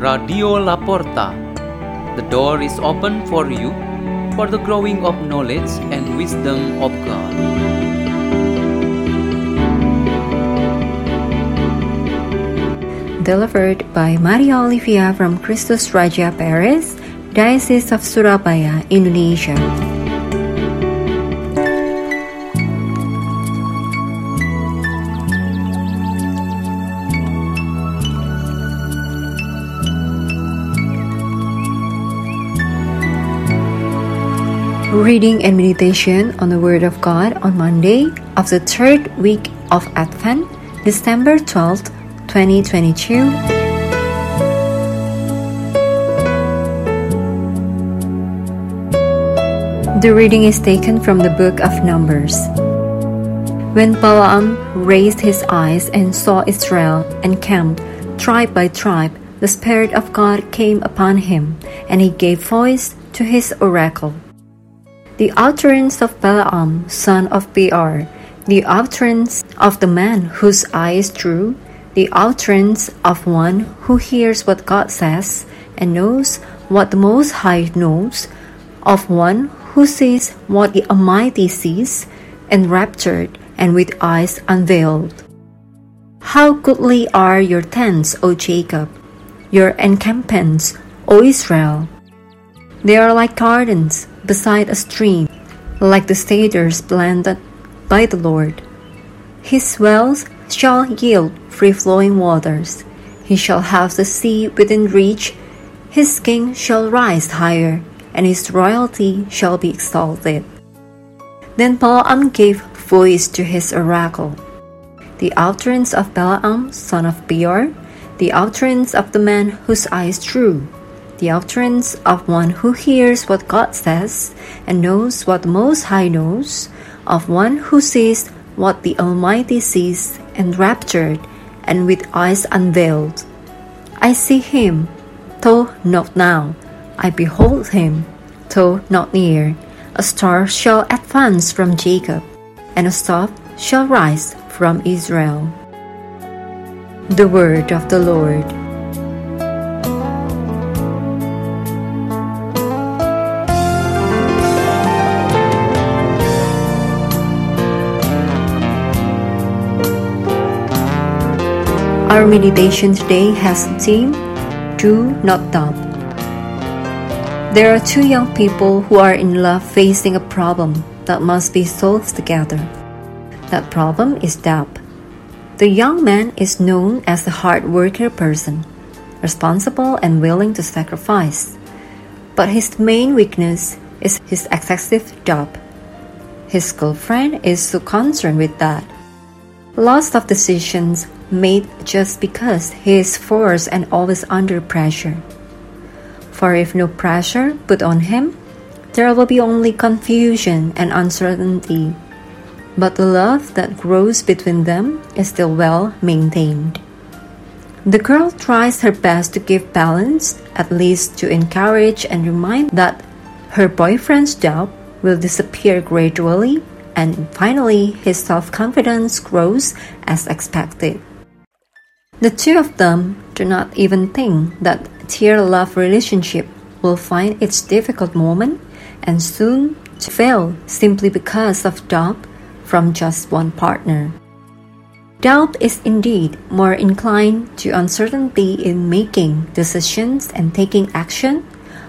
Radio Laporta. The door is open for you for the growing of knowledge and wisdom of God. Delivered by Maria Olivia from Christus Raja Paris, Diocese of Surabaya, Indonesia. Reading and meditation on the Word of God on Monday of the third week of Advent, December 12th, 2022. The reading is taken from the book of Numbers. When Balaam raised his eyes and saw Israel encamped tribe by tribe, the Spirit of God came upon him, and he gave voice to his oracle. The utterance of Balaam, son of Beor, the utterance of the man whose eye is true, the utterance of one who hears what God says and knows what the Most High knows, of one who sees what the Almighty sees, enraptured and with eyes unveiled. How goodly are your tents, O Jacob, your encampments, O Israel! They are like gardens beside a stream, like the cedars planted by the Lord. His wells shall yield free flowing waters. He shall have the sea within reach. His king shall rise higher, and his royalty shall be exalted. Then Balaam gave voice to his oracle. The utterance of Balaam, son of Beor, the utterance of the man whose eye is true the utterance of one who hears what God says and knows what the Most High knows, of one who sees what the Almighty sees, enraptured and with eyes unveiled. I see him, though not now. I behold him, though not near. A star shall advance from Jacob, and a staff shall rise from Israel. The word of the Lord. Our meditation today has the theme Do Not Doubt. There are two young people who are in love facing a problem that must be solved together. That problem is doubt. The young man is known as a hard worker person, responsible and willing to sacrifice. But his main weakness is his excessive doubt. His girlfriend is so concerned with that. Lots of decisions made just because he is forced and always under pressure. For if no pressure put on him, there will be only confusion and uncertainty. But the love that grows between them is still well maintained. The girl tries her best to give balance, at least to encourage and remind that her boyfriend's doubt will disappear gradually, and finally his self confidence grows as expected. The two of them do not even think that their love relationship will find its difficult moment and soon to fail simply because of doubt from just one partner. Doubt is indeed more inclined to uncertainty in making decisions and taking action,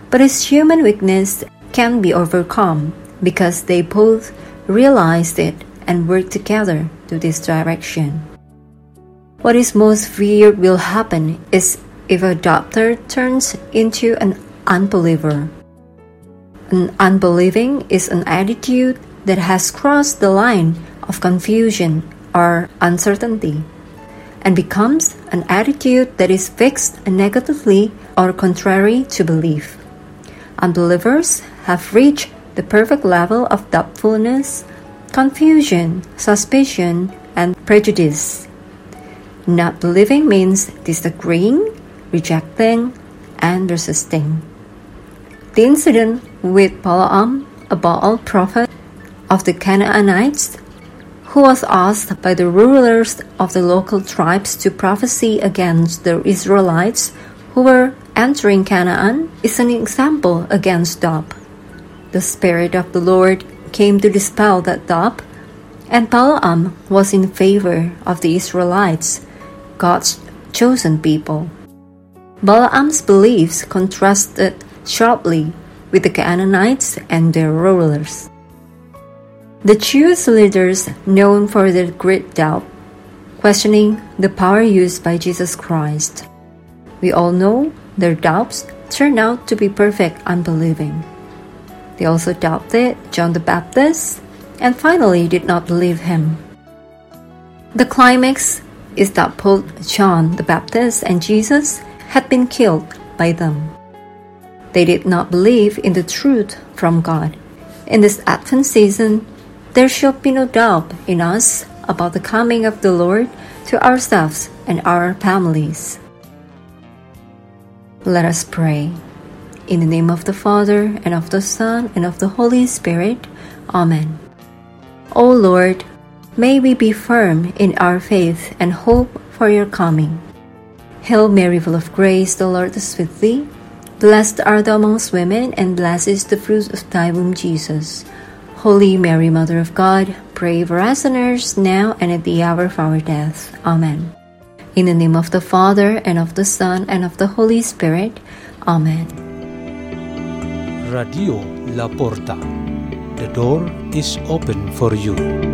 but its human weakness can be overcome because they both realized it and work together to this direction. What is most feared will happen is if a doctor turns into an unbeliever. An unbelieving is an attitude that has crossed the line of confusion or uncertainty and becomes an attitude that is fixed negatively or contrary to belief. Unbelievers have reached the perfect level of doubtfulness, confusion, suspicion, and prejudice. Not believing means disagreeing, rejecting, and resisting. The incident with Balaam, a Baal prophet of the Canaanites, who was asked by the rulers of the local tribes to prophesy against the Israelites who were entering Canaan is an example against doubt. The Spirit of the Lord came to dispel that doubt, and Balaam was in favor of the Israelites, God's chosen people. Balaam's beliefs contrasted sharply with the Canaanites and their rulers. The Jewish leaders, known for their great doubt, questioning the power used by Jesus Christ. We all know their doubts turned out to be perfect unbelieving. They also doubted John the Baptist and finally did not believe him. The climax is that both John the Baptist and Jesus had been killed by them. They did not believe in the truth from God. In this Advent season, there should be no doubt in us about the coming of the Lord to ourselves and our families. Let us pray. In the name of the Father, and of the Son, and of the Holy Spirit. Amen. O Lord, may we be firm in our faith and hope for your coming. Hail Mary, full of grace, the Lord is with thee. Blessed art thou amongst women, and blessed is the fruit of thy womb, Jesus. Holy Mary, Mother of God, pray for us sinners now and at the hour of our death. Amen. In the name of the Father, and of the Son, and of the Holy Spirit. Amen. Radio La Porta. The door is open for you.